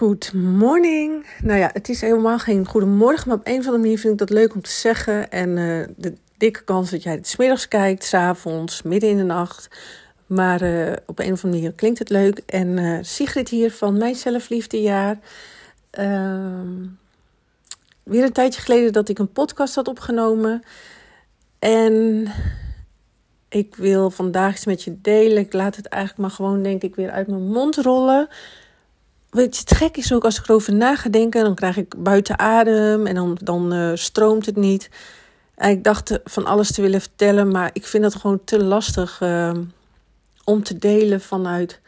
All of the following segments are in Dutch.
Good morning. Nou ja, het is helemaal geen goedemorgen, maar op een of andere manier vind ik dat leuk om te zeggen. En uh, de dikke kans dat jij het smiddags kijkt, s avonds, midden in de nacht. Maar uh, op een of andere manier klinkt het leuk. En uh, Sigrid hier van Mijn Zelfliefdejaar. Ehm, weer een tijdje geleden dat ik een podcast had opgenomen. En ik wil vandaag iets met je delen. Ik laat het eigenlijk maar gewoon, denk ik, weer uit mijn mond rollen. Weet je, het gek is ook als ik erover na ga denken, dan krijg ik buiten adem en dan, dan uh, stroomt het niet. En ik dacht van alles te willen vertellen, maar ik vind het gewoon te lastig uh, om te delen vanuit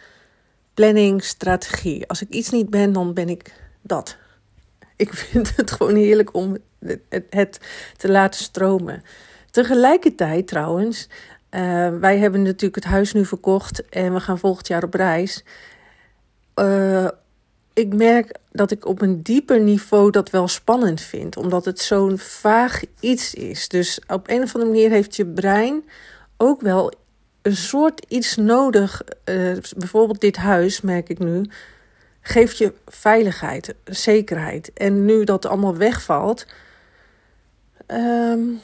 planning, strategie. Als ik iets niet ben, dan ben ik dat. Ik vind het gewoon heerlijk om het, het te laten stromen. Tegelijkertijd trouwens, uh, wij hebben natuurlijk het huis nu verkocht en we gaan volgend jaar op reis. Uh, ik merk dat ik op een dieper niveau dat wel spannend vind, omdat het zo'n vaag iets is. Dus op een of andere manier heeft je brein ook wel een soort iets nodig. Uh, bijvoorbeeld dit huis, merk ik nu, geeft je veiligheid, zekerheid. En nu dat allemaal wegvalt, um,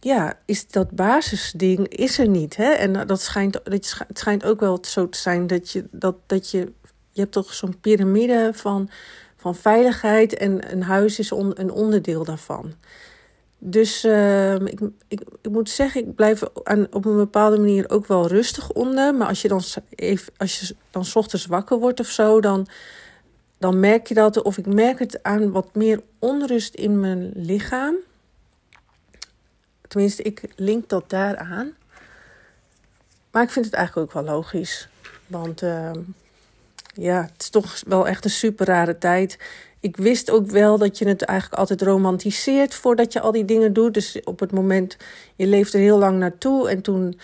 ja, is dat basisding is er niet. Hè? En dat schijnt, het schijnt ook wel zo te zijn dat je, dat, dat je je hebt toch zo'n piramide van, van veiligheid en een huis is on, een onderdeel daarvan. Dus uh, ik, ik, ik moet zeggen, ik blijf aan, op een bepaalde manier ook wel rustig onder. Maar als je dan, even, als je dan ochtends wakker wordt of zo, dan, dan merk je dat. Of ik merk het aan wat meer onrust in mijn lichaam. Tenminste, ik link dat daaraan. Maar ik vind het eigenlijk ook wel logisch. Want uh, ja, het is toch wel echt een super rare tijd. Ik wist ook wel dat je het eigenlijk altijd romantiseert voordat je al die dingen doet. Dus op het moment, je leeft er heel lang naartoe en toen.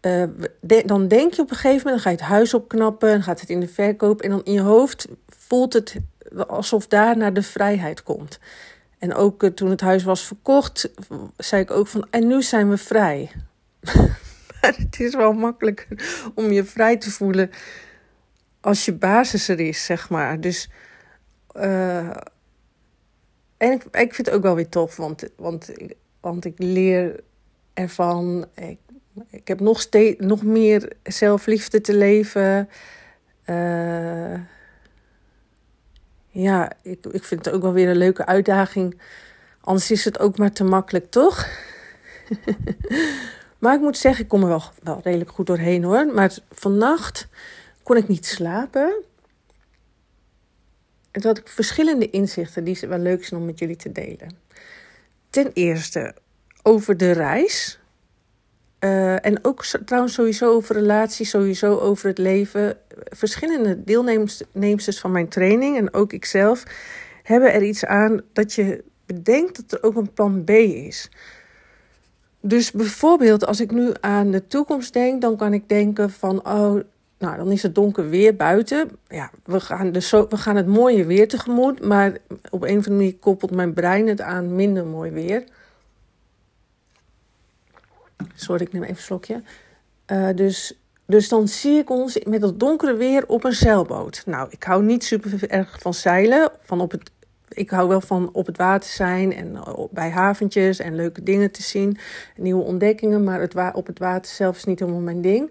De, dan denk je op een gegeven moment, dan ga je het huis opknappen, dan gaat het in de verkoop en dan in je hoofd voelt het alsof daar naar de vrijheid komt. En ook uh, toen het huis was verkocht, zei ik ook van, en nu zijn we vrij. het is wel makkelijk om je vrij te voelen als je basis er is, zeg maar. Dus. Uh, en ik, ik vind het ook wel weer tof, want, want, want ik leer ervan. Ik, ik heb nog, steeds, nog meer zelfliefde te leven. Uh, ja, ik, ik vind het ook wel weer een leuke uitdaging. Anders is het ook maar te makkelijk, toch? maar ik moet zeggen, ik kom er wel, wel redelijk goed doorheen hoor. Maar vannacht kon ik niet slapen. En toen had ik verschillende inzichten die wel leuk zijn om met jullie te delen. Ten eerste over de reis. Uh, en ook trouwens sowieso over relaties, sowieso over het leven. Verschillende deelnemers van mijn training en ook ikzelf hebben er iets aan dat je bedenkt dat er ook een plan B is. Dus bijvoorbeeld als ik nu aan de toekomst denk, dan kan ik denken van, oh, nou, dan is het donker weer buiten. Ja, we gaan, dus zo, we gaan het mooie weer tegemoet. Maar op een of andere manier koppelt mijn brein het aan minder mooi weer. Sorry, ik neem even een slokje. Uh, dus, dus dan zie ik ons met dat donkere weer op een zeilboot. Nou, ik hou niet super erg van zeilen. Van op het, ik hou wel van op het water zijn en bij haventjes en leuke dingen te zien. Nieuwe ontdekkingen. Maar het, op het water zelf is niet helemaal mijn ding.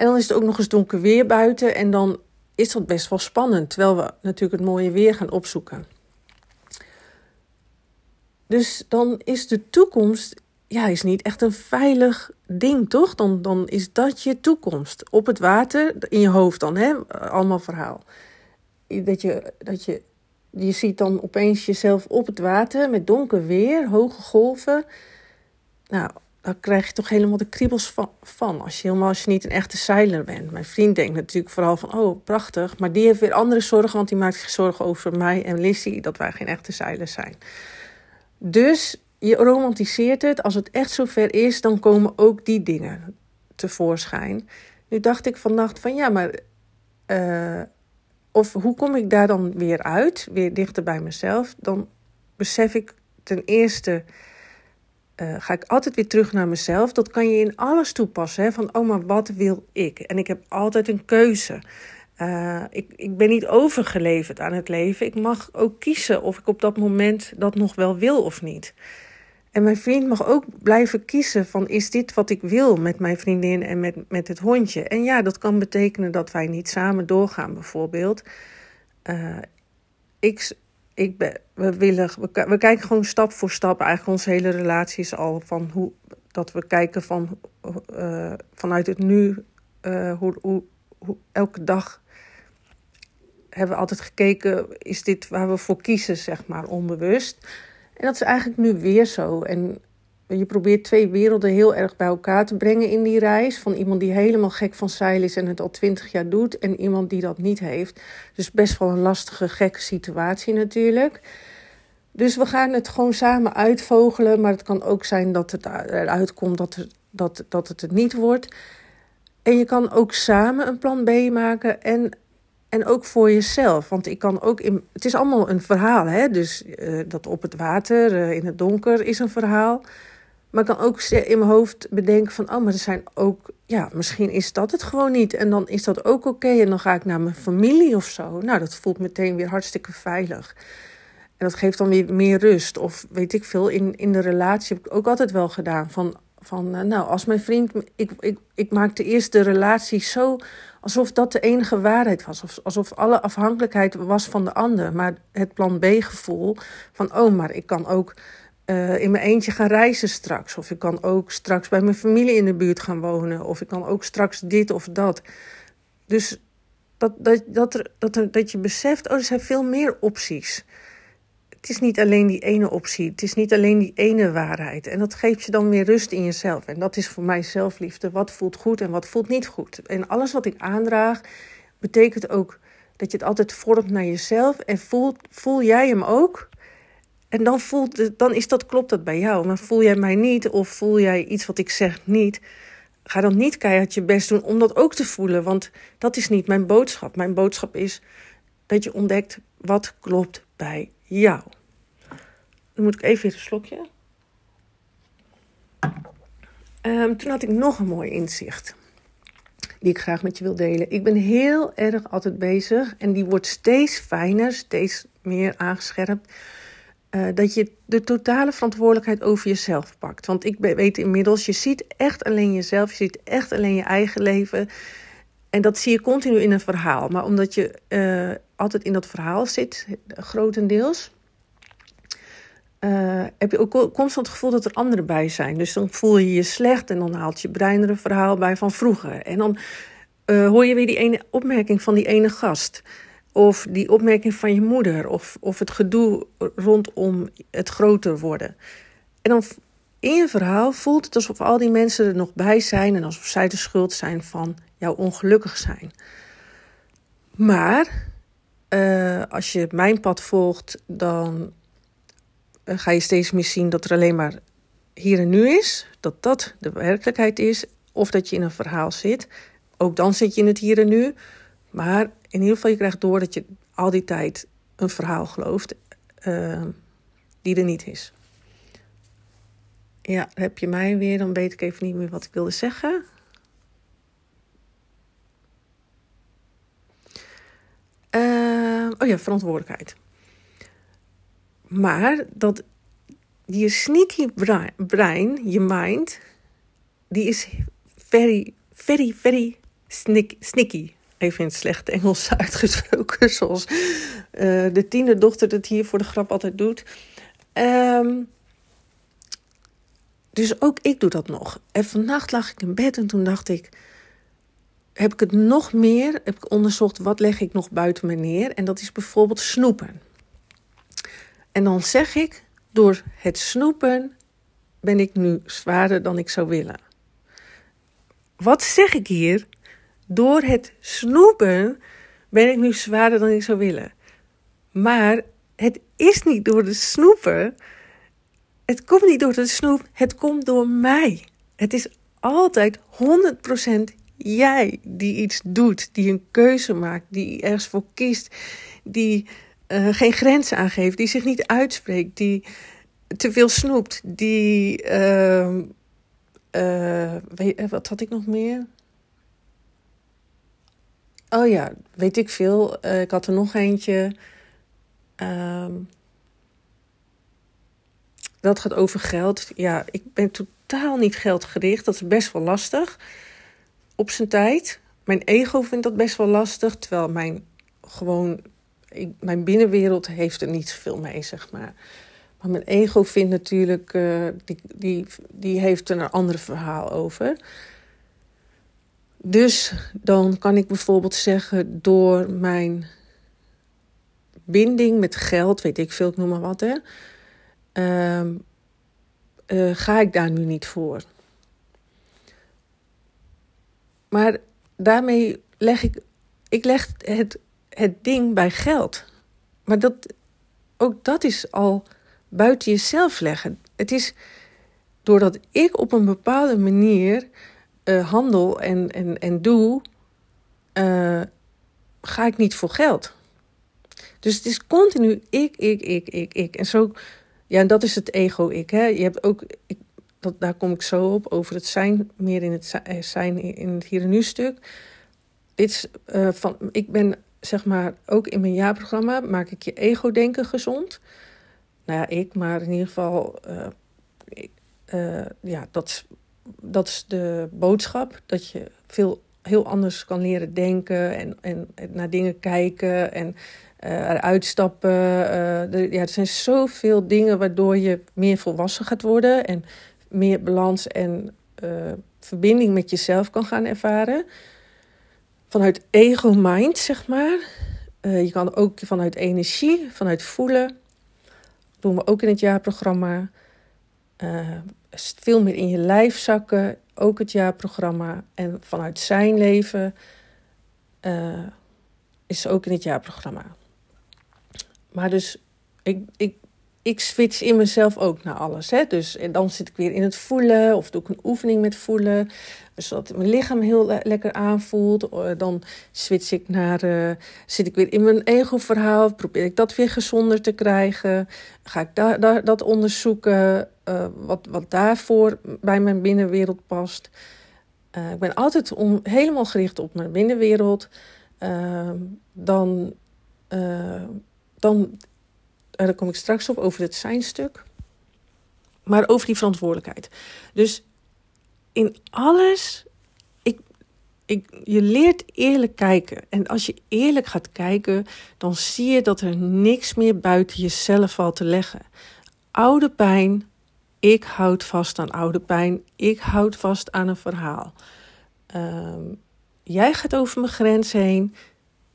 En dan is het ook nog eens donker weer buiten. En dan is dat best wel spannend. Terwijl we natuurlijk het mooie weer gaan opzoeken. Dus dan is de toekomst ja, is niet echt een veilig ding, toch? Dan, dan is dat je toekomst. Op het water, in je hoofd dan, hè? Allemaal verhaal. Dat je, dat je, je ziet dan opeens jezelf op het water met donker weer, hoge golven. Nou, daar krijg je toch helemaal de kriebels van, Als je helemaal als je niet een echte zeiler bent. Mijn vriend denkt natuurlijk vooral van, oh prachtig. Maar die heeft weer andere zorgen, want die maakt zich zorgen over mij en Lissy, dat wij geen echte zeilers zijn. Dus je romantiseert het. Als het echt zover is, dan komen ook die dingen tevoorschijn. Nu dacht ik vannacht van, ja, maar... Uh, of hoe kom ik daar dan weer uit, weer dichter bij mezelf? Dan besef ik ten eerste uh, ga ik altijd weer terug naar mezelf. Dat kan je in alles toepassen. Hè? Van, oh, maar wat wil ik? En ik heb altijd een keuze. Uh, ik, ik ben niet overgeleverd aan het leven. Ik mag ook kiezen of ik op dat moment dat nog wel wil of niet. En mijn vriend mag ook blijven kiezen van is dit wat ik wil met mijn vriendin en met, met het hondje. En ja, dat kan betekenen dat wij niet samen doorgaan bijvoorbeeld. Uh, ik, ik we, willen, we, kijken gewoon stap voor stap eigenlijk onze hele relaties al van hoe dat we kijken van, uh, vanuit het nu hoe, hoe, hoe, elke dag hebben we altijd gekeken is dit waar we voor kiezen zeg maar onbewust en dat is eigenlijk nu weer zo. En je probeert twee werelden heel erg bij elkaar te brengen in die reis. Van iemand die helemaal gek van zeil is en het al twintig jaar doet. En iemand die dat niet heeft. Dus best wel een lastige, gekke situatie natuurlijk. Dus we gaan het gewoon samen uitvogelen. Maar het kan ook zijn dat het eruit komt dat, het, dat, dat het het niet wordt. En je kan ook samen een plan B maken. En en ook voor jezelf. Want ik kan ook in. Het is allemaal een verhaal, hè? Dus uh, dat op het water, uh, in het donker, is een verhaal. Maar ik kan ook in mijn hoofd bedenken van, oh, maar er zijn ook, ja, misschien is dat het gewoon niet. En dan is dat ook oké. En dan ga ik naar mijn familie of zo. Nou, dat voelt meteen weer hartstikke veilig. En dat geeft dan weer meer rust. Of weet ik veel, in, in de relatie heb ik ook altijd wel gedaan. Van, van uh, nou, als mijn vriend, ik, ik, ik maakte eerst de relatie zo alsof dat de enige waarheid was. Alsof alle afhankelijkheid was van de ander. Maar het plan B-gevoel van, oh, maar ik kan ook uh, in mijn eentje gaan reizen straks. Of ik kan ook straks bij mijn familie in de buurt gaan wonen. Of ik kan ook straks dit of dat. Dus dat, dat, dat, er, dat, er, dat je beseft, oh, er zijn veel meer opties het is niet alleen die ene optie. Het is niet alleen die ene waarheid. En dat geeft je dan weer rust in jezelf. En dat is voor mij zelfliefde. Wat voelt goed en wat voelt niet goed. En alles wat ik aandraag, betekent ook dat je het altijd vormt naar jezelf. En voel, voel jij hem ook? En dan, voelt, dan is dat, klopt dat bij jou. Maar voel jij mij niet of voel jij iets wat ik zeg niet? Ga dan niet keihard je best doen om dat ook te voelen. Want dat is niet mijn boodschap. Mijn boodschap is dat je ontdekt wat klopt bij jou. Dan moet ik even een slokje. Um, toen had ik nog een mooi inzicht. Die ik graag met je wil delen. Ik ben heel erg altijd bezig. En die wordt steeds fijner, steeds meer aangescherpt. Uh, dat je de totale verantwoordelijkheid over jezelf pakt. Want ik weet inmiddels, je ziet echt alleen jezelf. Je ziet echt alleen je eigen leven. En dat zie je continu in een verhaal. Maar omdat je uh, altijd in dat verhaal zit, grotendeels, uh, heb je ook constant het gevoel dat er anderen bij zijn. Dus dan voel je je slecht en dan haalt je brein er een verhaal bij van vroeger. En dan hoor je weer die ene opmerking van die ene gast. Of die opmerking van je moeder. Of, of het gedoe rondom het groter worden. En dan in je verhaal voelt het alsof al die mensen er nog bij zijn. En alsof zij de schuld zijn van jouw ongelukkig zijn. Maar uh, als je mijn pad volgt, dan uh, ga je steeds meer zien dat er alleen maar hier en nu is. Dat dat de werkelijkheid is. Of dat je in een verhaal zit. Ook dan zit je in het hier en nu. Maar in ieder geval, je krijgt door dat je al die tijd een verhaal gelooft uh, die er niet is. Ja, heb je mij weer, dan weet ik even niet meer wat ik wilde zeggen. Uh, oh ja, verantwoordelijkheid. Maar dat je sneaky brein, je mind, die is very, very, very snick, sneaky. Even in het slechte Engels uitgesproken, zoals uh, de tiende dochter het hier voor de grap altijd doet. Um, dus ook ik doe dat nog. En vannacht lag ik in bed en toen dacht ik heb ik het nog meer heb ik onderzocht wat leg ik nog buiten me neer. En dat is bijvoorbeeld snoepen. En dan zeg ik, door het snoepen ben ik nu zwaarder dan ik zou willen. Wat zeg ik hier? Door het snoepen ben ik nu zwaarder dan ik zou willen. Maar het is niet door de snoepen. Het komt niet door de snoep, het komt door mij. Het is altijd 100% jij die iets doet, die een keuze maakt, die ergens voor kiest, die uh, geen grenzen aangeeft, die zich niet uitspreekt, die te veel snoept, die. Uh, uh, weet, wat had ik nog meer? Oh ja, weet ik veel. Uh, ik had er nog eentje. Ehm, dat gaat over geld. Ja, ik ben totaal niet geldgericht. Dat is best wel lastig. Op zijn tijd. Mijn ego vindt dat best wel lastig. Terwijl mijn gewoon. Mijn binnenwereld heeft er niet zoveel mee, zeg maar. Maar mijn ego vindt natuurlijk. Uh, die, die, die heeft er een ander verhaal over. Dus dan kan ik bijvoorbeeld zeggen, door mijn binding met geld, weet ik veel, ik noem maar wat, hè, uh, uh, ga ik daar nu niet voor. Maar daarmee leg ik, ik leg het, het ding bij geld. Maar dat, ook dat is al buiten jezelf leggen. Het is doordat ik op een bepaalde manier uh, handel en, en, en doe, uh, ga ik niet voor geld. Dus het is continu ik, ik, ik, ik, ik. En zo, ja, dat is het ego-ik. Je hebt ook, dat, daar kom ik zo op, over het zijn, meer in het eh, zijn in het hier en nu stuk. Dit uh, van, ik ben, zeg maar, ook in mijn jaarprogramma maak ik je ego-denken gezond. Nou ja, ik, maar in ieder geval, uh, ik, ja, dat dat is de boodschap. Dat je veel heel anders kan leren denken en, en, naar dingen kijken en uh, eruit stappen. Uh, ja, er zijn zoveel dingen waardoor je meer volwassen gaat worden en meer balans en uh, verbinding met jezelf kan gaan ervaren. Vanuit ego-mind, zeg maar. je kan ook vanuit energie, vanuit voelen. Dat doen we ook in het jaarprogramma veel meer in je lijf zakken. Ook het jaarprogramma. En vanuit zijn leven uh, is ook in het jaarprogramma. Maar dus, ik, ik, ik switch in mezelf ook naar alles. Hè? Dus en dan zit ik weer in het voelen. Of doe ik een oefening met voelen. Zodat mijn lichaam heel lekker aanvoelt. Eh, dan switch ik naar, uh, zit ik weer in mijn ego-verhaal. Probeer ik dat weer gezonder te krijgen. Ga ik daar, dat onderzoeken. Uh, wat, wat daarvoor bij mijn binnenwereld past. ik ben altijd helemaal gericht op mijn binnenwereld. Ehm, dan, dan, daar kom ik straks op over het zijnstuk. Maar over die verantwoordelijkheid. Dus in alles. Ik, ik, je leert eerlijk kijken. En als je eerlijk gaat kijken, dan zie je dat er niks meer buiten jezelf valt te leggen. Oude pijn. Ik houd vast aan oude pijn. Ik houd vast aan een verhaal. Ehm, jij gaat over mijn grens heen.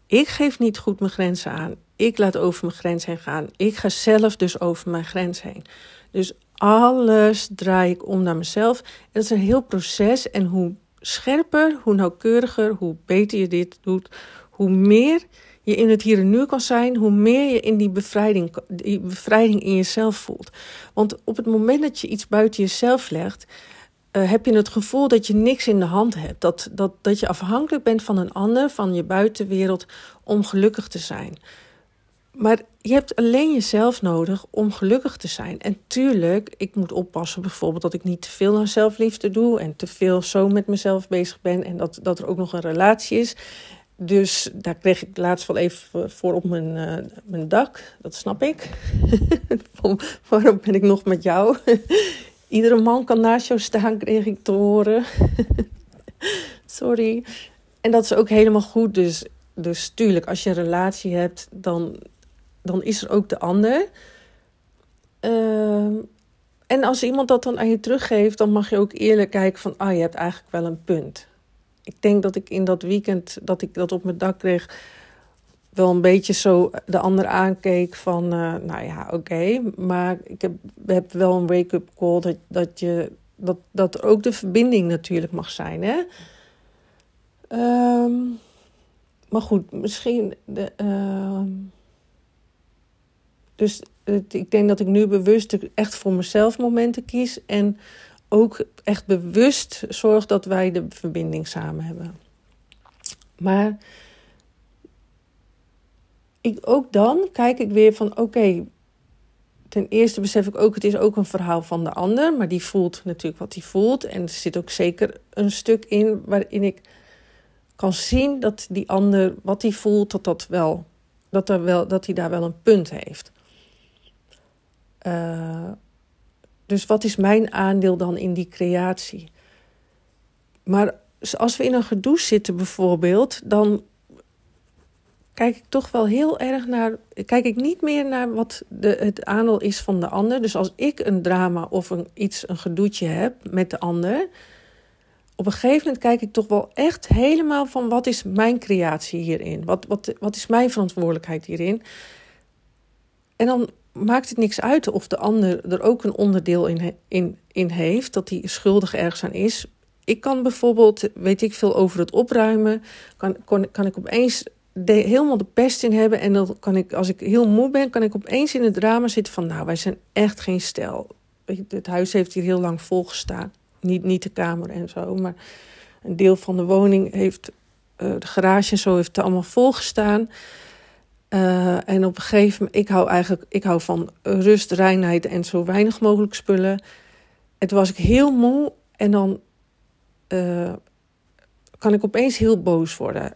Ik geef niet goed mijn grenzen aan. Ik laat over mijn grens heen gaan. Ik ga zelf dus over mijn grens heen. Dus alles draai ik om naar mezelf. En dat is een heel proces. En hoe scherper, hoe nauwkeuriger, hoe beter je dit doet, hoe meer je in het hier en nu kan zijn, hoe meer je in die bevrijding, die bevrijding in jezelf voelt. Want op het moment dat je iets buiten jezelf legt, uh, heb je het gevoel dat je niks in de hand hebt. Dat, dat, dat je afhankelijk bent van een ander, van je buitenwereld, om gelukkig te zijn. Maar je hebt alleen jezelf nodig om gelukkig te zijn. En tuurlijk, ik moet oppassen bijvoorbeeld dat ik niet te veel aan zelfliefde doe en te veel zo met mezelf bezig ben en dat, dat er ook nog een relatie is. Dus daar kreeg ik laatst wel even voor op mijn, uh, mijn dak. Dat snap ik. Waarom ben ik nog met jou? Iedere man kan naast jou staan, kreeg ik te horen. Sorry. En dat is ook helemaal goed. Dus, dus tuurlijk, als je een relatie hebt, dan dan is er ook de ander. Uh, en als iemand dat dan aan je teruggeeft, dan mag je ook eerlijk kijken van, ah, je hebt eigenlijk wel een punt. Ik denk dat ik in dat weekend dat ik dat op mijn dak kreeg, wel een beetje zo de ander aankeek van, uh, nou ja, oké, maar ik heb, heb wel een wake-up call dat, dat, je, dat, dat ook de verbinding natuurlijk mag zijn. Hè? Um, maar goed, misschien. De, uh, dus ik denk dat ik nu bewust echt voor mezelf momenten kies. En ook echt bewust zorg dat wij de verbinding samen hebben. Maar ik, ook dan kijk ik weer van oké. ten eerste besef ik ook, het is ook een verhaal van de ander. Maar die voelt natuurlijk wat hij voelt. En er zit ook zeker een stuk in waarin ik kan zien dat die ander, wat hij voelt, dat, dat, wel, dat, er wel, dat hij daar wel een punt heeft. Uh, dus wat is mijn aandeel dan in die creatie? Maar als we in een gedoe zitten bijvoorbeeld, dan kijk ik toch wel heel erg naar. Kijk ik niet meer naar wat de, het aandeel is van de ander. Dus als ik een drama of een, iets, een gedoetje heb met de ander. Op een gegeven moment kijk ik toch wel echt helemaal van wat is mijn creatie hierin? Wat, wat, wat is mijn verantwoordelijkheid hierin? En dan maakt het niks uit of de ander er ook een onderdeel in, in, in heeft, dat hij schuldig ergens aan is. Ik kan bijvoorbeeld, weet ik veel over het opruimen, kan, kan, ik opeens helemaal de pest in hebben. En dan kan ik, als ik heel moe ben, kan ik opeens in het drama zitten van, nou, wij zijn echt geen stel. Het huis heeft hier heel lang volgestaan. Niet, niet de kamer en zo, maar een deel van de woning heeft, uh, de garage en zo heeft het allemaal volgestaan. Uh, en op een gegeven moment, ik hou eigenlijk ik hou van rust, reinheid en zo weinig mogelijk spullen. En toen was ik heel moe en dan uh, kan ik opeens heel boos worden.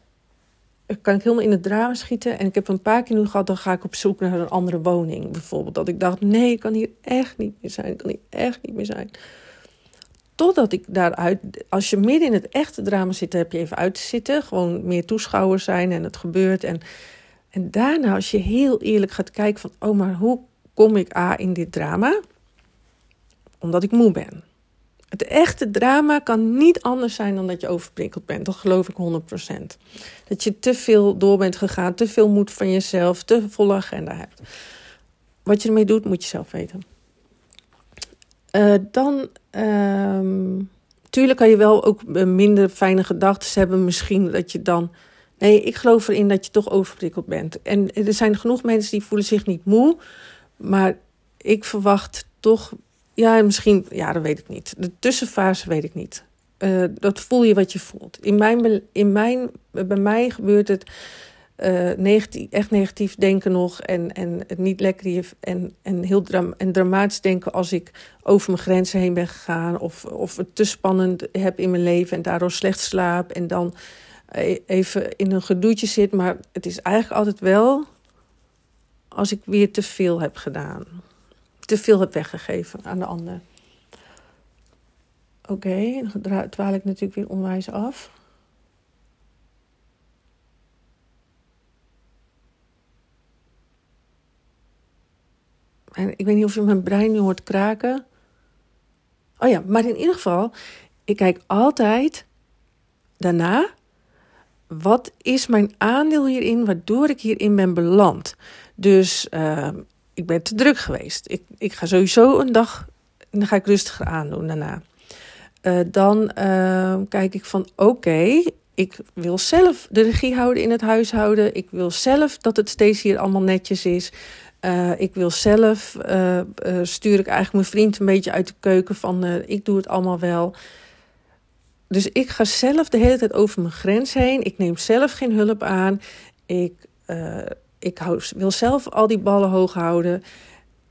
Kan ik helemaal in het drama schieten. En ik heb een paar keer nu gehad, dan ga ik op zoek naar een andere woning. Bijvoorbeeld dat ik dacht, nee, ik kan hier echt niet meer zijn. Ik kan hier echt niet meer zijn. Totdat ik daaruit, als je midden in het echte drama zit, heb je even uit te zitten. Gewoon meer toeschouwer zijn en het gebeurt. En en daarna, als je heel eerlijk gaat kijken van, oh, maar hoe kom ik A in dit drama? Omdat ik moe ben. Het echte drama kan niet anders zijn dan dat je overprikkeld bent. Dat geloof ik 100%. Dat je te veel door bent gegaan, te veel moed van jezelf, te volle agenda hebt. Wat je ermee doet, moet je zelf weten. Uh, dan, uh, tuurlijk kan je wel ook minder fijne gedachten hebben. Misschien dat je dan Nee, ik geloof erin dat je toch overprikkeld bent. En er zijn genoeg mensen die voelen zich niet moe. Maar ik verwacht toch. Ja, misschien. Ja, dat weet ik niet. De tussenfase weet ik niet. Uh, dat voel je wat je voelt. In mijn, in mijn, bij mij gebeurt het. Uh, negatief, echt negatief denken nog en, en het niet lekker en, en heel en dramatisch denken als ik over mijn grenzen heen ben gegaan of, of het te spannend heb in mijn leven en daardoor slecht slaap en dan even in een gedoetje zit. Maar het is eigenlijk altijd wel als ik weer te veel heb gedaan. Te veel heb weggegeven aan de ander. Oké, dan dwaal ik natuurlijk weer onwijs af. En ik weet niet of je mijn brein nu hoort kraken. Oh ja, maar in ieder geval, ik kijk altijd daarna wat is mijn aandeel hierin waardoor ik hierin ben beland? Dus uh, ik ben te druk geweest. Ik, ik ga sowieso een dag, dan ga ik rustiger aandoen daarna. Uh, dan uh, kijk ik van oké, ik wil zelf de regie houden in het huishouden. Ik wil zelf dat het steeds hier allemaal netjes is. Uh, ik wil zelf, stuur ik eigenlijk mijn vriend een beetje uit de keuken van ik doe het allemaal wel. Dus ik ga zelf de hele tijd over mijn grens heen. Ik neem zelf geen hulp aan. Ik, uh, ik hou, wil zelf al die ballen hoog houden.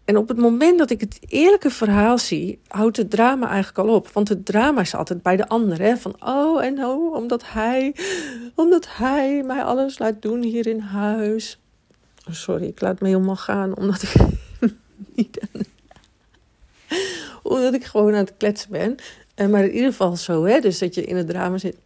En op het moment dat ik het eerlijke verhaal zie, houdt het drama eigenlijk al op. Want het drama is altijd bij de ander. Hè? Van oh en oh, omdat hij, omdat hij mij alles laat doen hier in huis. Oh, sorry, ik laat me helemaal gaan omdat ik niet. omdat ik gewoon aan het kletsen ben. En maar in ieder geval zo, hè? Dus dat je in het drama zit.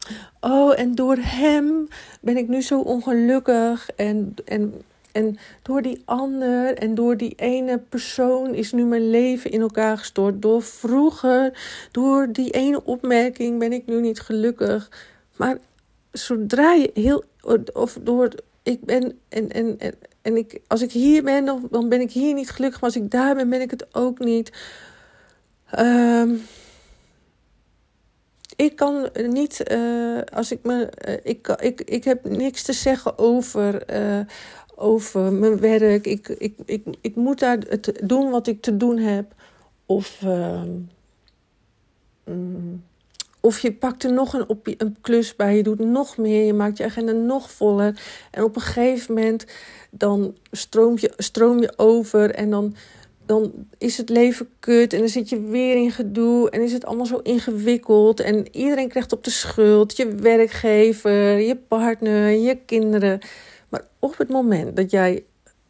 Oh, en door hem ben ik nu zo ongelukkig. En, en, en door die ander en door die ene persoon is nu mijn leven in elkaar gestort. Door vroeger, door die ene opmerking ben ik nu niet gelukkig. Maar zodra je heel. Of door. Ik ben. En, en, en, en ik, als ik hier ben, dan, ben ik hier niet gelukkig. Maar als ik daar ben, ben ik het ook niet. Um, ik kan niet, uh, als ik me, uh, ik, ik, ik heb niks te zeggen over, uh, over mijn werk. Ik, ik, ik, ik moet daar het doen wat ik te doen heb. Of, um, of je pakt er nog een, op, een klus bij, je doet nog meer, je maakt je agenda nog voller. En op een gegeven moment dan stroom je, stroom je over en dan dan is het leven kut en dan zit je weer in gedoe en is het allemaal zo ingewikkeld en iedereen krijgt op de schuld, je werkgever, je partner, je kinderen. Maar op het moment dat jij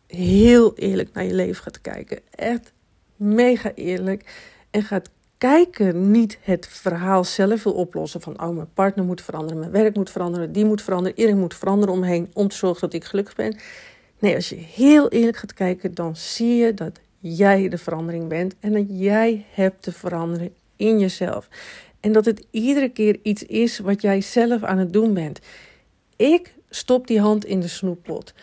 heel eerlijk naar je leven gaat kijken, echt mega eerlijk en gaat kijken, niet het verhaal zelf wil oplossen van oh mijn partner moet veranderen, mijn werk moet veranderen, die moet veranderen, iedereen moet veranderen omheen om te zorgen dat ik gelukkig ben. Nee, als je heel eerlijk gaat kijken, dan zie je dat jij de verandering bent en dat jij hebt te veranderen in jezelf. En dat het iedere keer iets is wat jij zelf aan het doen bent. Ik stop die hand in de snoeppot.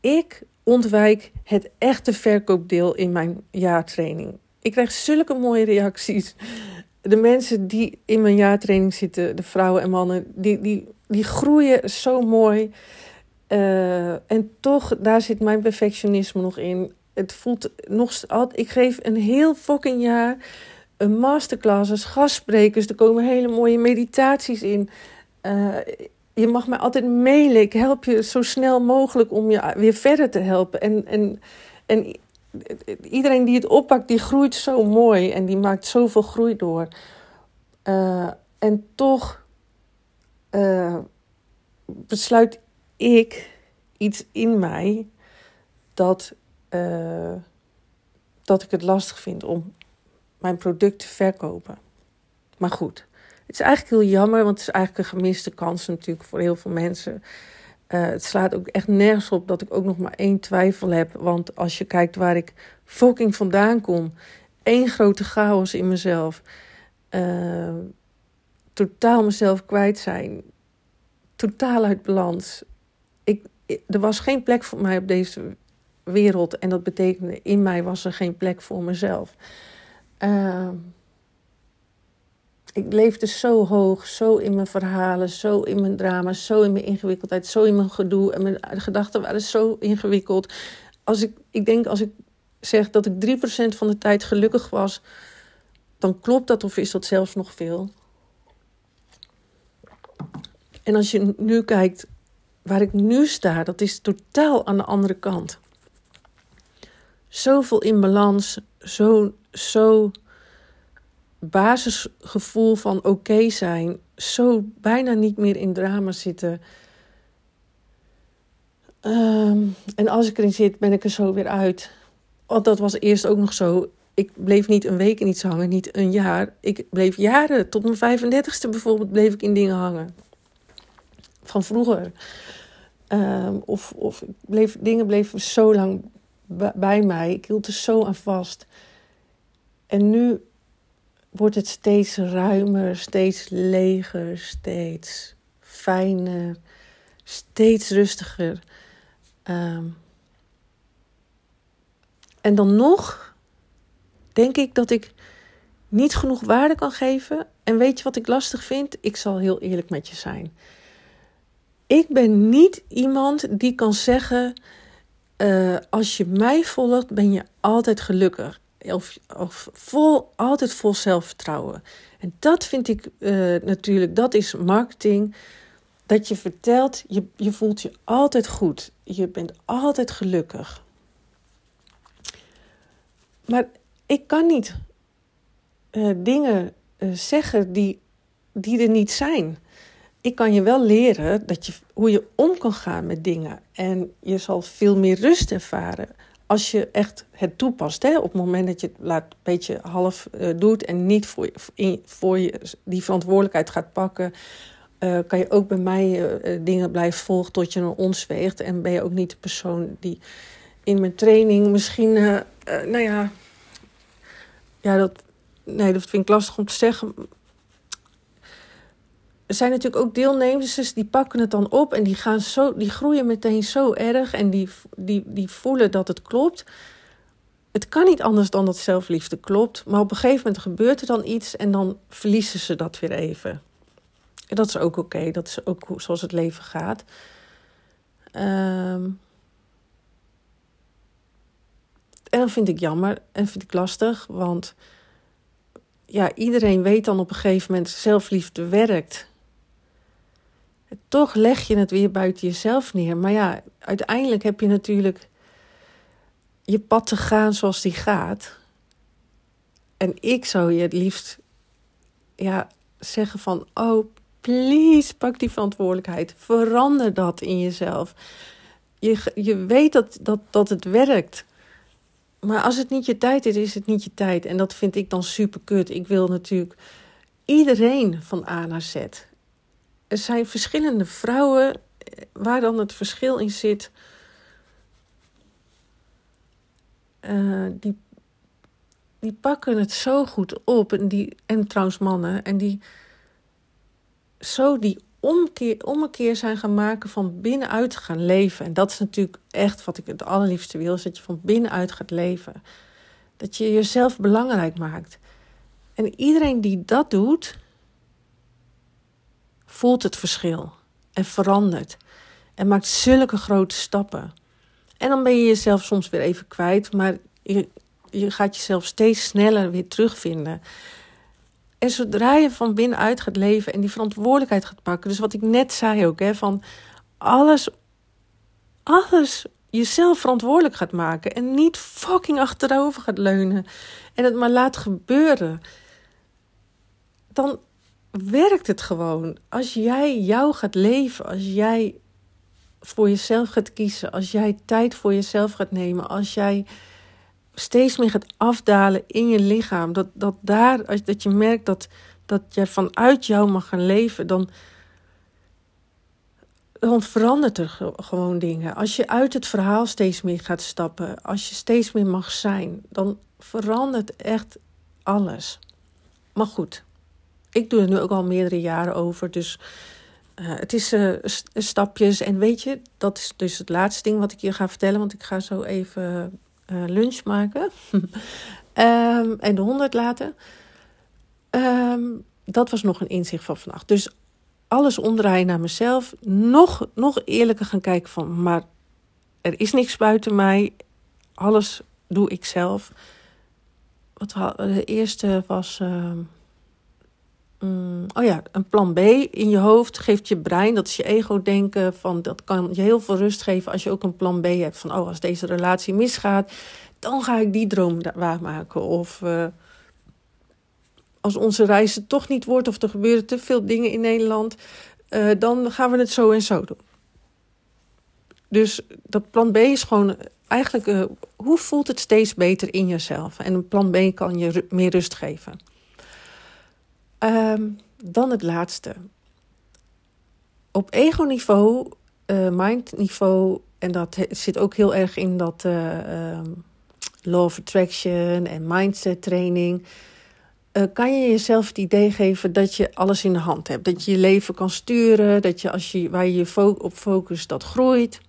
Ik ontwijk het echte verkoopdeel in mijn jaartraining. Ik krijg zulke mooie reacties. De mensen die in mijn jaartraining zitten, de vrouwen en mannen, die, die, die groeien zo mooi. Uh, en toch, daar zit mijn perfectionisme nog in. Het voelt nog. Ik geef een heel fucking jaar een masterclasses, gastsprekers. Er komen hele mooie meditaties in. Uh, je mag mij altijd mailen. Ik help je zo snel mogelijk om je weer verder te helpen. En, en, en iedereen die het oppakt, die groeit zo mooi en die maakt zoveel groei door. Uh, en toch uh, besluit ik iets in mij dat, uh, dat ik het lastig vind om mijn product te verkopen. Maar goed, het is eigenlijk heel jammer, want het is eigenlijk een gemiste kans natuurlijk voor heel veel mensen. Uh, het slaat ook echt nergens op dat ik ook nog maar één twijfel heb. Want als je kijkt waar ik fucking vandaan kom, één grote chaos in mezelf. Uh, totaal mezelf kwijt zijn. Totaal uit balans. Ik, er was geen plek voor mij op deze wereld. En dat betekende, in mij was er geen plek voor mezelf. Uh, ik leefde zo hoog, zo in mijn verhalen, zo in mijn drama, zo in mijn ingewikkeldheid, zo in mijn gedoe. En mijn gedachten waren zo ingewikkeld. Als ik, ik denk als ik zeg dat ik 3% van de tijd gelukkig was, dan klopt dat of is dat zelfs nog veel. En als je nu kijkt waar ik nu sta, dat is totaal aan de andere kant. Zoveel in balans, zo, zo basisgevoel van oké zijn, zo bijna niet meer in drama zitten. Ehm, en als ik erin zit, ben ik er zo weer uit. Want dat was eerst ook nog zo. Ik bleef niet een week in iets hangen, niet een jaar. Ik bleef jaren, tot mijn 35ste bijvoorbeeld, bleef ik in dingen hangen. Van vroeger. Um, of of bleef, dingen bleven zo lang bij mij. Ik hield er zo aan vast. En nu wordt het steeds ruimer, steeds leger, steeds fijner, steeds rustiger. Um, en dan nog denk ik dat ik niet genoeg waarde kan geven. En weet je wat ik lastig vind? Ik zal heel eerlijk met je zijn. Ik ben niet iemand die kan zeggen: uh, als je mij volgt, ben je altijd gelukkig of, of vol, altijd vol zelfvertrouwen. En dat vind ik uh, natuurlijk, dat is marketing. Dat je vertelt, je, je voelt je altijd goed. Je bent altijd gelukkig. Maar ik kan niet uh, dingen zeggen die, die er niet zijn. Ik kan je wel leren dat je, hoe je om kan gaan met dingen. En je zal veel meer rust ervaren als je echt het toepast, hè, op het moment dat je het laat, een beetje half uh, doet en niet voor, je die verantwoordelijkheid gaat pakken, uh, kan je ook bij mij uh, dingen blijven volgen tot je naar ons weegt. En ben je ook niet de persoon die in mijn training misschien, nou ja, ja, dat, nee, dat vind ik lastig om te zeggen er zijn natuurlijk ook deelnemers dus die pakken het dan op en die, gaan zo, die groeien meteen zo erg en die, die, die voelen dat het klopt. Het kan niet anders dan dat zelfliefde klopt, maar op een gegeven moment gebeurt er dan iets en dan verliezen ze dat weer even. En dat is ook oké, dat is ook zoals het leven gaat. Um, en dan vind ik jammer en vind ik lastig, want ja, iedereen weet dan op een gegeven moment zelfliefde werkt toch leg je het weer buiten jezelf neer. Maar ja, uiteindelijk heb je natuurlijk je pad te gaan zoals die gaat. En ik zou je het liefst ja, zeggen van, oh, please, pak die verantwoordelijkheid. Verander dat in jezelf. Je, je weet dat, dat, dat het werkt. Maar als het niet je tijd is, is het niet je tijd. En dat vind ik dan super kut. Ik wil natuurlijk iedereen van A naar Z. Er zijn verschillende vrouwen eh, waar dan het verschil in zit. Uh, die, die pakken het zo goed op. En, die, en trouwens mannen. En die zo die omkeer, ommekeer zijn gaan maken van binnenuit gaan leven. En dat is natuurlijk echt wat ik het allerliefste wil. Is dat je van binnenuit gaat leven. Dat je jezelf belangrijk maakt. En iedereen die dat doet, voelt het verschil. En verandert. En maakt zulke grote stappen. En dan ben je jezelf soms weer even kwijt. Maar je, gaat jezelf steeds sneller weer terugvinden. En zodra je van binnenuit gaat leven en die verantwoordelijkheid gaat pakken. Dus wat ik net zei ook, hè, van alles, alles jezelf verantwoordelijk gaat maken. En niet fucking achterover gaat leunen. En het maar laat gebeuren. Dan werkt het gewoon. Als jij jou gaat leven, als jij voor jezelf gaat kiezen, als jij tijd voor jezelf gaat nemen, als jij steeds meer gaat afdalen in je lichaam. Dat, dat daar, als, dat je merkt dat, dat jij vanuit jou mag gaan leven, dan, dan verandert er gewoon dingen. Als je uit het verhaal steeds meer gaat stappen, als je steeds meer mag zijn, dan verandert echt alles. Maar goed, ik doe er nu ook al meerdere jaren over, dus uh, het is uh, stapjes. En weet je, dat is dus het laatste ding wat ik je ga vertellen, want ik ga zo even uh, lunch maken. um, en de hond laten. Um, dat was nog een inzicht van vannacht. Dus alles omdraaien naar mezelf. Nog, nog eerlijker gaan kijken van... maar er is niks buiten mij. Alles doe ik zelf. Wat de eerste was... Uh, oh ja, een plan B in je hoofd geeft je brein, dat is je ego-denken. Van, dat kan je heel veel rust geven als je ook een plan B hebt. Van, oh, als deze relatie misgaat, dan ga ik die droom waarmaken. Of uh, als onze reis toch niet wordt, of er gebeuren te veel dingen in Nederland, uh, dan gaan we het zo en zo doen. Dus dat plan B is gewoon eigenlijk, uh, hoe voelt het steeds beter in jezelf? En een plan B kan je meer rust geven. Um, dan het laatste. Op ego-niveau, uh, mind-niveau, en dat zit ook heel erg in dat uh, law of attraction en mindset training. Uh, kan je jezelf het idee geven dat je alles in de hand hebt. Dat je je leven kan sturen, dat je als je waar je je op focust, dat groeit.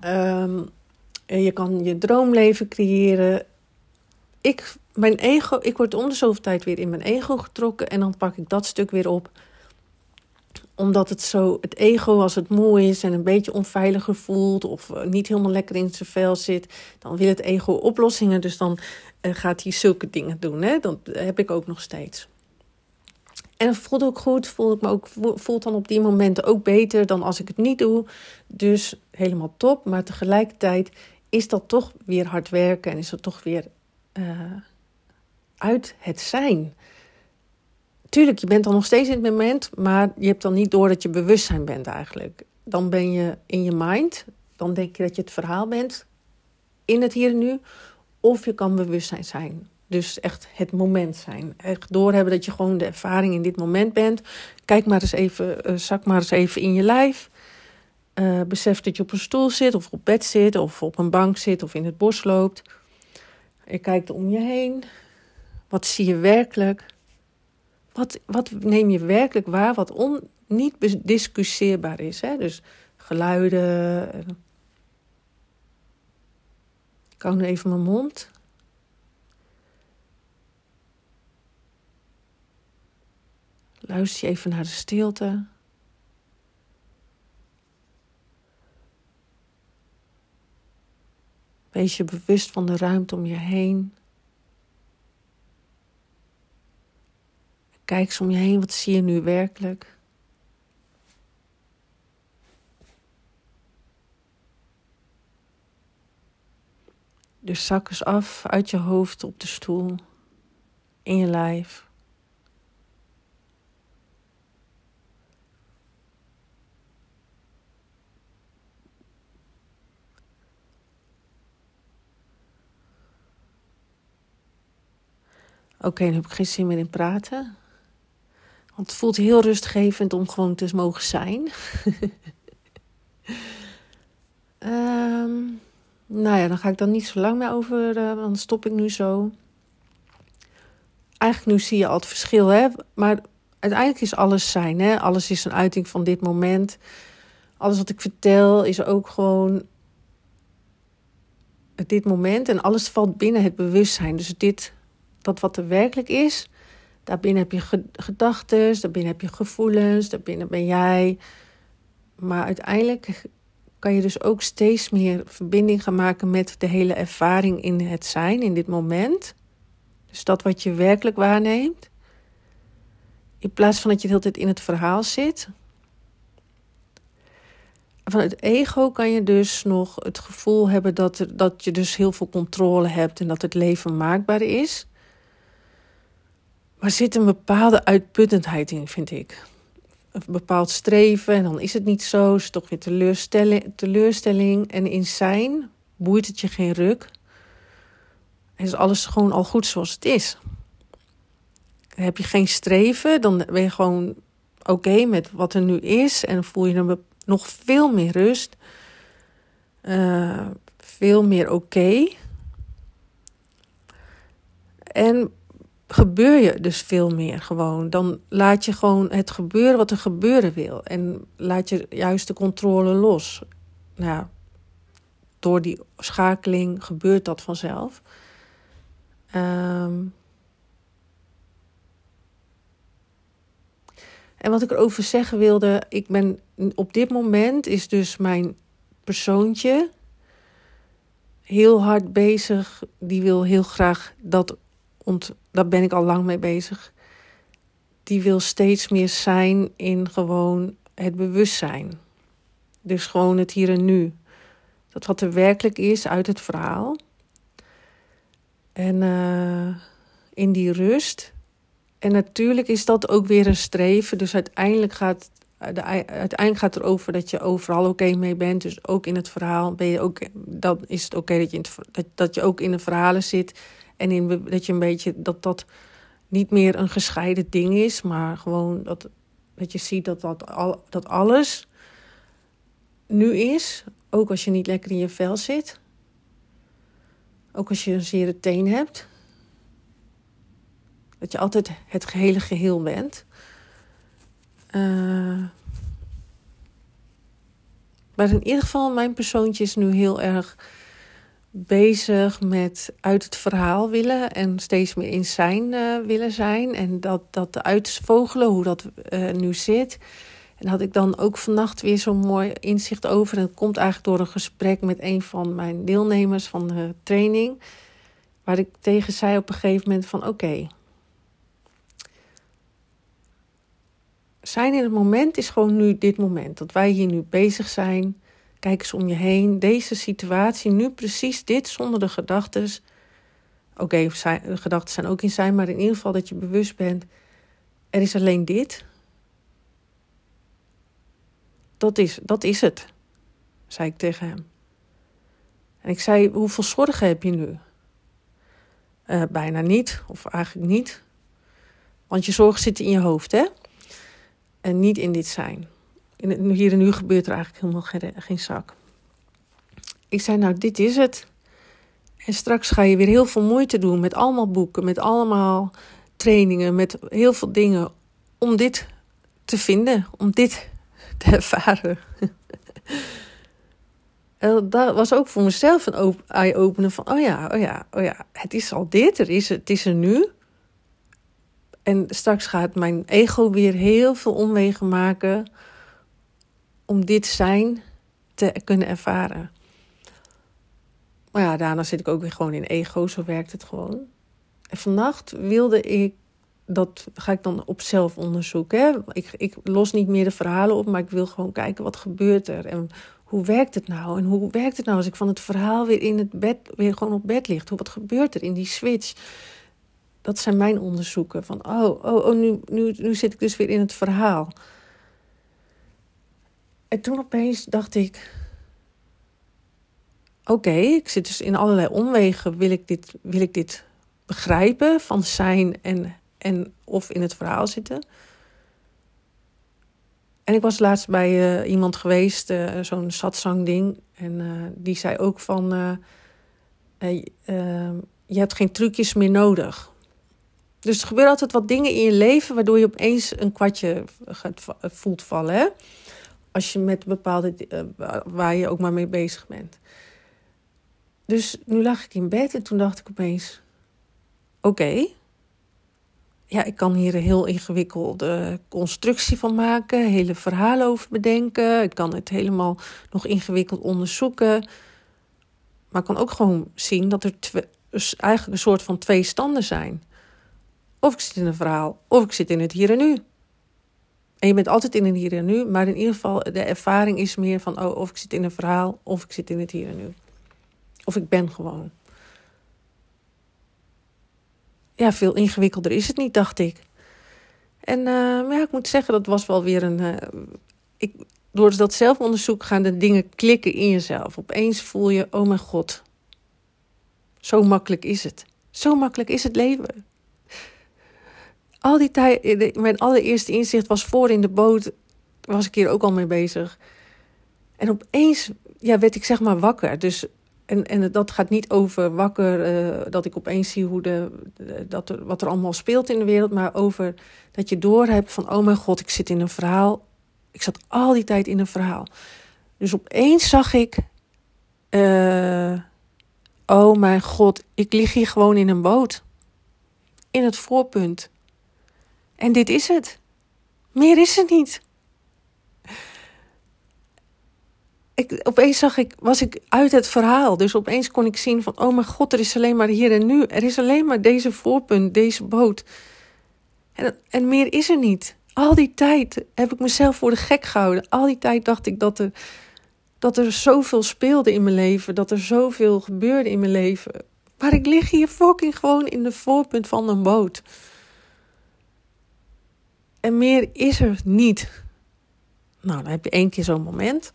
En je kan je droomleven creëren. Ik mijn ego, ik word om de zoveel tijd weer in mijn ego getrokken en dan pak ik dat stuk weer op. Omdat het zo, het ego, als het mooi is en een beetje onveiliger voelt of eh, niet helemaal lekker in zijn vel zit, dan wil het ego oplossingen. Dus dan uh, gaat hij zulke dingen doen. Hè? Dat heb ik ook nog steeds. En het voelt ook goed, voel ik me ook, voelt dan op die momenten ook beter dan als ik het niet doe. Dus helemaal top. Maar tegelijkertijd is dat toch weer hard werken en is dat toch weer uh, uit het zijn. Tuurlijk, je bent dan nog steeds in het moment, maar je hebt dan niet door dat je bewustzijn bent eigenlijk. Dan ben je in je mind, dan denk je dat je het verhaal bent in het hier en nu, of je kan bewustzijn zijn. Dus echt het moment zijn. Echt doorhebben dat je gewoon de ervaring in dit moment bent. Kijk maar eens even, uh, zak maar eens even in je lijf. Uh, besef dat je op een stoel zit, of op bed zit, of op een bank zit, of in het bos loopt. Je kijkt om je heen. Wat zie je werkelijk? Wat, wat neem je werkelijk waar wat on, niet bediscussieerbaar is? Hè? Dus geluiden. Ik hou nu even mijn mond. Luister je even naar de stilte. Wees je bewust van de ruimte om je heen. Kijk eens om je heen, wat zie je nu werkelijk? Dus zak eens af uit je hoofd op de stoel, in je lijf. Oké, okay, dan heb ik geen zin meer in praten. Het voelt heel rustgevend om gewoon te mogen zijn. um, nou ja, dan ga ik dan niet zo lang meer over, uh, dan stop ik nu zo. Eigenlijk nu zie je al het verschil, hè. Maar uiteindelijk is alles zijn, hè. Alles is een uiting van dit moment. Alles wat ik vertel is ook gewoon dit moment. En alles valt binnen het bewustzijn. Dus dit, dat wat er werkelijk is, daarbinnen heb je gedachten, daarbinnen heb je gevoelens, daarbinnen ben jij. Maar uiteindelijk kan je dus ook steeds meer verbinding gaan maken met de hele ervaring in het zijn, in dit moment. Dus dat wat je werkelijk waarneemt. In plaats van dat je de hele tijd in het verhaal zit. Van het ego kan je dus nog het gevoel hebben dat, dat je dus heel veel controle hebt en dat het leven maakbaar is. Maar zit een bepaalde uitputtendheid in, vind ik een bepaald streven en dan is het niet zo. Is toch weer teleurstelling, teleurstelling. En in zijn boeit het je geen ruk. En is alles gewoon al goed zoals het is. Heb je geen streven, dan ben je gewoon oké met wat er nu is. En voel je er nog veel meer rust. Uh, veel meer oké. En gebeur je dus veel meer gewoon. Dan laat je gewoon het gebeuren wat er gebeuren wil. En laat je juist de controle los. Nou, door die schakeling gebeurt dat vanzelf. Um, en wat ik erover zeggen wilde, ik ben op dit moment is dus mijn persoontje heel hard bezig. Die wil heel graag dat ont, daar ben ik al lang mee bezig. Die wil steeds meer zijn in gewoon het bewustzijn. Dus gewoon het hier en nu. Dat wat er werkelijk is uit het verhaal. En uh, in die rust. En natuurlijk is dat ook weer een streven. Dus uiteindelijk gaat, de, uiteindelijk gaat het erover dat je overal oké mee bent. Dus ook in het verhaal ben je ook. Dan is het oké dat, je dat, dat je ook in de verhalen zit en in, dat je een beetje dat dat niet meer een gescheiden ding is, maar gewoon dat, dat je ziet dat, dat, al, dat alles nu is. Ook als je niet lekker in je vel zit. Ook als je een zere teen hebt. Dat je altijd het gehele geheel bent. Uh, maar in ieder geval, mijn persoontje is nu heel erg bezig met uit het verhaal willen en steeds meer in zijn uh, willen zijn. En dat, dat uitvogelen, hoe dat uh, nu zit. En had ik dan ook vannacht weer zo'n mooi inzicht over. En dat komt eigenlijk door een gesprek met een van mijn deelnemers van de training. Waar ik tegen zei op een gegeven moment van oké. Zijn in het moment is gewoon nu dit moment. Dat wij hier nu bezig zijn Kijk eens om je heen. Deze situatie, nu precies dit, zonder de gedachten. Oké, okay, gedachten zijn ook in zijn, maar in ieder geval dat je bewust bent. Er is alleen dit. Dat is, dat is het, zei ik tegen hem. En ik zei, hoeveel zorgen heb je nu? Uh, bijna niet, of eigenlijk niet. Want je zorgen zitten in je hoofd, hè? En niet in dit zijn hier en nu gebeurt er eigenlijk helemaal geen, geen zak. Ik zei, nou, dit is het. En straks ga je weer heel veel moeite doen met allemaal boeken, met allemaal trainingen, met heel veel dingen om dit te vinden, om dit te ervaren. En dat was ook voor mezelf een eye-opener van, oh ja, oh ja, oh ja, het is al dit, er is, het is er nu. En straks gaat mijn ego weer heel veel omwegen maken om dit zijn te kunnen ervaren. Maar ja, daarna zit ik ook weer gewoon in ego, zo werkt het gewoon. En vannacht wilde ik, dat ga ik dan op zelfonderzoek. Hè? Ik, ik los niet meer de verhalen op, maar ik wil gewoon kijken wat gebeurt er. En hoe werkt het nou? En hoe werkt het nou als ik van het verhaal weer in het bed, weer gewoon op bed ligt? Hoe, wat gebeurt er in die switch? Dat zijn mijn onderzoeken. Van, oh, oh, oh nu, nu, nu zit ik dus weer in het verhaal. En toen opeens dacht ik... Oké, ik zit dus in allerlei omwegen. Wil ik dit, wil ik dit begrijpen van zijn en, en of in het verhaal zitten? En ik was laatst bij uh, iemand geweest, uh, zo'n satsang ding. En uh, die zei ook van, je hebt geen trucjes meer nodig. Dus er gebeuren altijd wat dingen in je leven waardoor je opeens een kwartje gaat, voelt vallen. Hè? Als je met bepaalde, waar je ook maar mee bezig bent. Dus nu lag ik in bed en toen dacht ik opeens, oké, ja, ik kan hier een heel ingewikkelde constructie van maken, hele verhalen over bedenken. Ik kan het helemaal nog ingewikkeld onderzoeken. Maar ik kan ook gewoon zien dat er dus eigenlijk een soort van twee standen zijn. Of ik zit in een verhaal, of ik zit in het hier en nu. En je bent altijd in het hier en nu, maar in ieder geval de ervaring is meer van, oh, of ik zit in een verhaal, of ik zit in het hier en nu. Of ik ben gewoon ja, veel ingewikkelder is het niet, dacht ik. En maar ja, ik moet zeggen, dat was wel weer een. Uh, ik, door dat zelfonderzoek gaan de dingen klikken in jezelf. Opeens voel je, oh mijn god, zo makkelijk is het. Zo makkelijk is het leven. Al die tijd, mijn allereerste inzicht was voor in de boot, was ik hier ook al mee bezig. En opeens ja, werd ik zeg maar wakker. Dus en, en dat gaat niet over wakker, uh, dat ik opeens zie hoe de, dat wat er allemaal speelt in de wereld, maar over dat je doorhebt van, oh mijn god, ik zit in een verhaal. Ik zat al die tijd in een verhaal. Dus opeens zag ik, uh, oh mijn god, ik lig hier gewoon in een boot. In het voorpunt. En dit is het. Meer is het niet. ik, opeens zag ik, was ik uit het verhaal. Dus opeens kon ik zien van, oh mijn god, er is alleen maar hier en nu. Er is alleen maar deze voorpunt, deze boot. En, en meer is er niet. Al die tijd heb ik mezelf voor de gek gehouden. Al die tijd dacht ik dat er, dat er zoveel speelde in mijn leven. Dat er zoveel gebeurde in mijn leven. Maar ik lig hier fucking gewoon in de voorpunt van een boot. En meer is er niet. Nou, dan heb je één keer zo'n moment.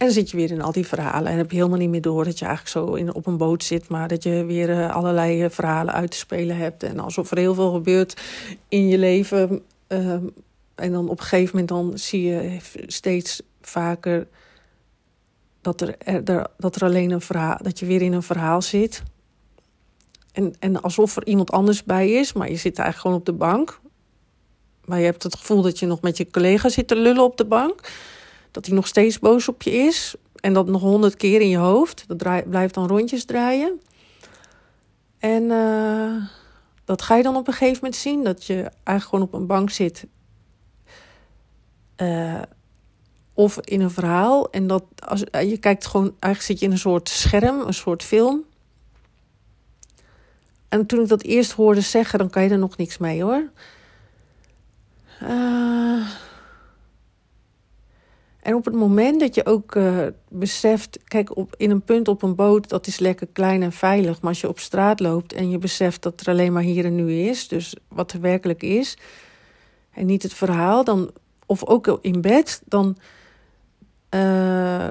En dan zit je weer in al die verhalen en heb je helemaal niet meer door dat je eigenlijk zo in, op een boot zit, maar dat je weer uh, allerlei uh, verhalen uit te spelen hebt. En alsof er heel veel gebeurt in je leven. Uh, en dan op een gegeven moment dan zie je steeds vaker dat er, er, dat er alleen een verhaal, dat je weer in een verhaal zit. En, en alsof er iemand anders bij is, maar je zit eigenlijk gewoon op de bank. Maar je hebt het gevoel dat je nog met je collega zit te lullen op de bank dat hij nog steeds boos op je is. En dat nog honderd keer in je hoofd. Dat blijft dan rondjes draaien. En uh, dat ga je dan op een gegeven moment zien. Dat je eigenlijk gewoon op een bank zit. Uh, of in een verhaal. En dat als, je kijkt gewoon, eigenlijk zit je in een soort scherm, een soort film. En toen ik dat eerst hoorde zeggen, dan kan je er nog niks mee hoor. Uh, en op het moment dat je ook uh, beseft, kijk, op, in een punt op een boot, dat is lekker klein en veilig. Maar als je op straat loopt en je beseft dat er alleen maar hier en nu is, dus wat er werkelijk is, en niet het verhaal, dan, of ook in bed, dan, uh,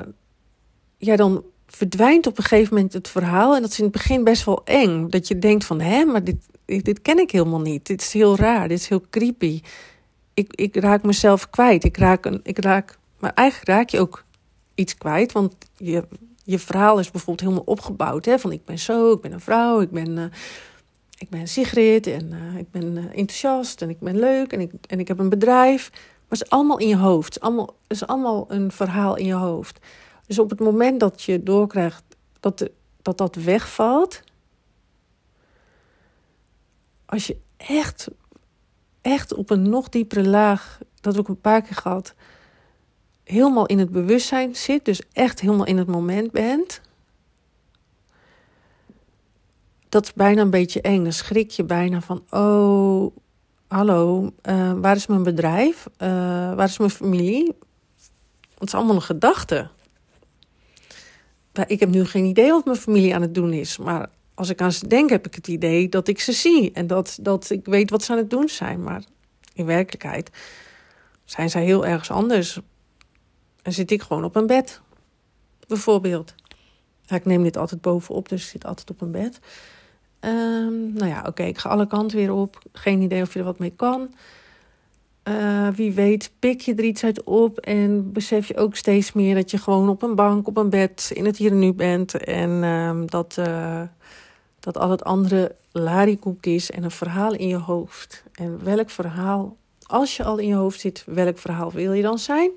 ja, dan verdwijnt op een gegeven moment het verhaal. En dat is in het begin best wel eng. Dat je denkt van, hè, maar dit, dit ken ik helemaal niet. Dit is heel raar, dit is heel creepy. Ik, ik raak mezelf kwijt. Ik raak, een, ik raak maar eigenlijk raak je ook iets kwijt. Want je, je verhaal is bijvoorbeeld helemaal opgebouwd. Hè? Van ik ben zo, ik ben een vrouw, ik ben, uh, ik ben Sigrid en uh, ik ben uh, enthousiast en ik ben leuk en ik, en ik heb een bedrijf. Maar het is allemaal in je hoofd. Het is allemaal, is allemaal een verhaal in je hoofd. Dus op het moment dat je doorkrijgt dat dat, dat wegvalt. Als je echt, echt op een nog diepere laag, dat heb ik een paar keer gehad helemaal in het bewustzijn zit, dus echt helemaal in het moment bent, dat is bijna een beetje eng. Dan schrik je bijna van, oh, hallo, uh, waar is mijn bedrijf? Uh, waar is mijn familie? Het is allemaal een gedachte. ik heb nu geen idee wat mijn familie aan het doen is. Maar als ik aan ze denk, heb ik het idee dat ik ze zie. En dat, dat ik weet wat ze aan het doen zijn. Maar in werkelijkheid zijn zij heel ergens anders. En zit ik gewoon op een bed, bijvoorbeeld. Ik neem dit altijd bovenop, dus ik zit altijd op een bed. Um, nou ja, oké, ik ga alle kanten weer op. Geen idee of je er wat mee kan. Uh, wie weet, pik je er iets uit op en besef je ook steeds meer dat je gewoon op een bank, op een bed, in het hier en nu bent. En um, dat, uh, dat al het andere larikoek is en een verhaal in je hoofd. En welk verhaal, als je al in je hoofd zit, welk verhaal wil je dan zijn?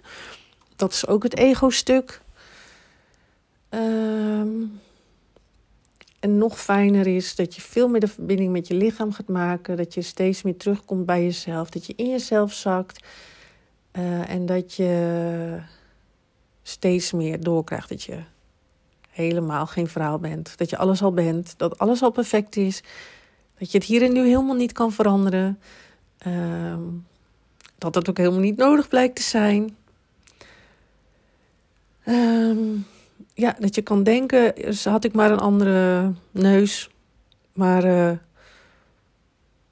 Dat is ook het ego-stuk. Um, en nog fijner is dat je veel meer de verbinding met je lichaam gaat maken. Dat je steeds meer terugkomt bij jezelf. Dat je in jezelf zakt. Uh, en dat je steeds meer doorkrijgt dat je helemaal geen verhaal bent. Dat je alles al bent. Dat alles al perfect is. Dat je het hier en nu helemaal niet kan veranderen. Uh, dat dat ook helemaal niet nodig blijkt te zijn. Um, ja, dat je kan denken, dus had ik maar een andere neus. Maar uh,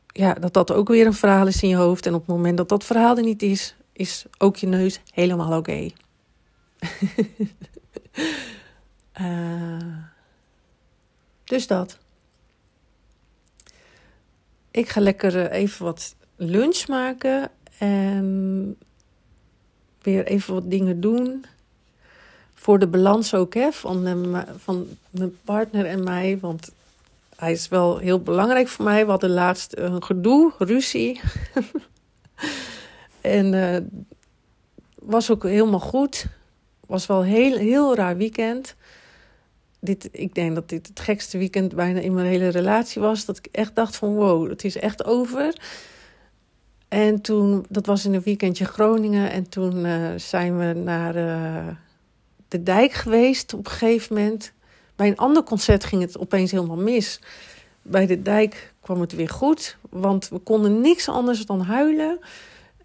ja, dat dat ook weer een verhaal is in je hoofd. En op het moment dat dat verhaal er niet is, is ook je neus helemaal oké. eh, dus dat. Ik ga lekker eh, even wat lunch maken en weer even wat dingen doen voor de balans ook hè, van, van mijn partner en mij. Want hij is wel heel belangrijk voor mij. We hadden laatst een gedoe, ruzie. en uh, was ook helemaal goed. Was wel heel, heel raar weekend. Dit, ik denk dat dit het gekste weekend bijna in mijn hele relatie was. Dat ik echt dacht van wow, het is echt over. En toen, dat was in een weekendje Groningen. En toen uh, zijn we naar... Uh, de dijk geweest op een gegeven moment. Bij een ander concert ging het opeens helemaal mis. Bij de dijk kwam het weer goed, want we konden niks anders dan huilen.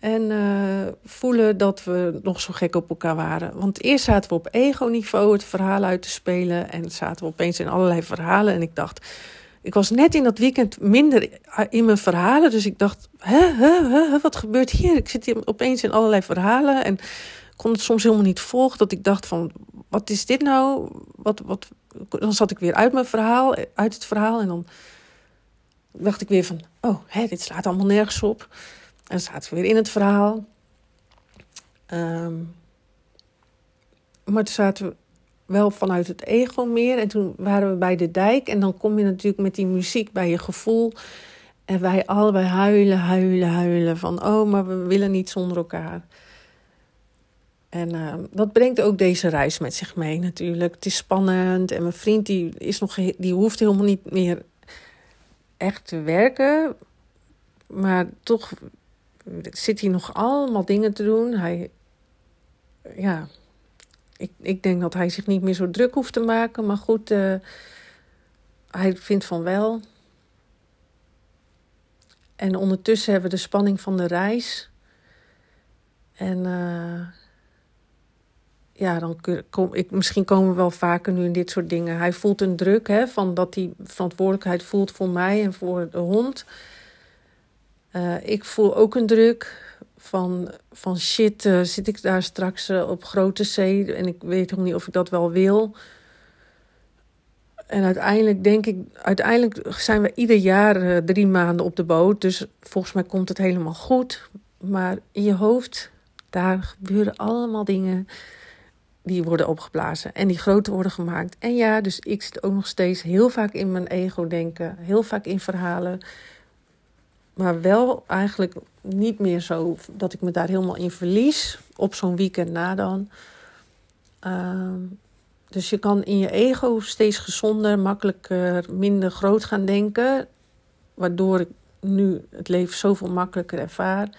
En uh, voelen dat we nog zo gek op elkaar waren. Want eerst zaten we op ego-niveau het verhaal uit te spelen. En zaten we opeens in allerlei verhalen. En ik dacht, ik was net in dat weekend minder in mijn verhalen. Dus ik dacht, hè, hè, hè, wat gebeurt hier? Ik zit hier opeens in allerlei verhalen. En kon het soms helemaal niet volgen. Dat ik dacht van, wat is dit nou? Wat, wat, dan zat ik weer uit mijn verhaal, uit het verhaal. En dan dacht ik weer van, oh, hè, dit slaat allemaal nergens op. En zaten we weer in het verhaal. Um, maar toen zaten we wel vanuit het ego meer. En toen waren we bij de dijk. En dan kom je natuurlijk met die muziek bij je gevoel. En wij allebei huilen, huilen, huilen. Van, oh, maar we willen niet zonder elkaar. En uh, dat brengt ook deze reis met zich mee natuurlijk. Het is spannend en mijn vriend die, is nog, die hoeft helemaal niet meer echt te werken. Maar toch zit hij nog allemaal dingen te doen. Hij, ja, ik, ik denk dat hij zich niet meer zo druk hoeft te maken. Maar goed, uh, hij vindt van wel. En ondertussen hebben we de spanning van de reis. En... Uh, ja, dan kom ik, misschien komen we wel vaker nu in dit soort dingen. Hij voelt een druk hè, van dat hij verantwoordelijkheid voelt voor mij en voor de hond. Uh, ik voel ook een druk van, van shit, uh, zit ik daar straks uh, op grote zee en ik weet nog niet of ik dat wel wil. En uiteindelijk denk ik, uiteindelijk zijn we ieder jaar drie maanden op de boot. Dus volgens mij komt het helemaal goed. Maar in je hoofd, daar gebeuren allemaal dingen die worden opgeblazen en die groter worden gemaakt. En ja, dus ik zit ook nog steeds heel vaak in mijn ego denken, heel vaak in verhalen. Maar wel eigenlijk niet meer zo dat ik me daar helemaal in verlies op zo'n weekend na dan. Uh, dus je kan in je ego steeds gezonder, makkelijker, minder groot gaan denken. Waardoor ik nu het leven zoveel makkelijker ervaar.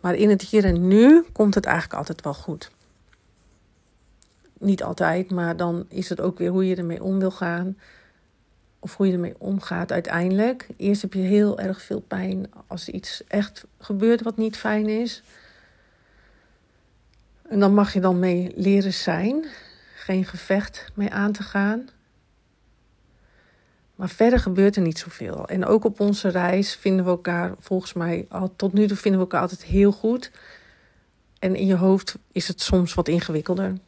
Maar in het hier en nu komt het eigenlijk altijd wel goed niet altijd, maar dan is het ook weer hoe je ermee om wil gaan. Of hoe je ermee omgaat uiteindelijk. Eerst heb je heel erg veel pijn als iets echt gebeurt wat niet fijn is. En dan mag je dan mee leren zijn. geen gevecht mee aan te gaan. Maar verder gebeurt er niet zoveel. En ook op onze reis vinden we elkaar, volgens mij, al, tot nu toe vinden we elkaar altijd heel goed. En in je hoofd is het soms wat ingewikkelder.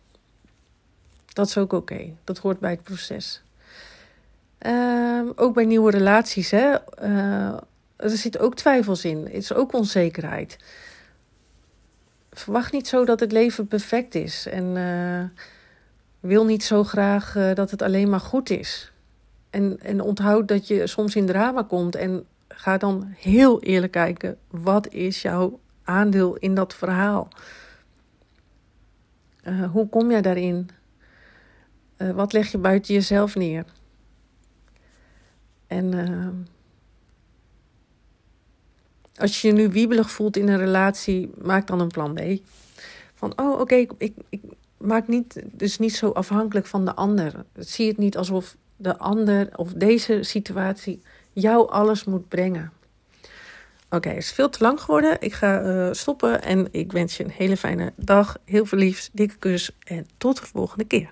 Dat is ook oké. Dat hoort bij het proces. Ehm, ook bij nieuwe relaties, hè. Uh, er zit ook twijfels in. Het is ook onzekerheid. Verwacht niet zo dat het leven perfect is. En uh, wil niet zo graag uh, dat het alleen maar goed is. En, en onthoud dat je soms in drama komt. En ga dan heel eerlijk kijken. Wat is jouw aandeel in dat verhaal? Hoe kom jij daarin? Wat leg je buiten jezelf neer? En uh, als je je nu wiebelig voelt in een relatie, maak dan een plan B. Van, oh oké, ik, ik, maak niet, dus niet zo afhankelijk van de ander. Zie het niet alsof de ander of deze situatie jou alles moet brengen. Oké, het is veel te lang geworden. Ik ga uh, stoppen en ik wens je een hele fijne dag. Heel veel liefs, dikke kus en tot de volgende keer.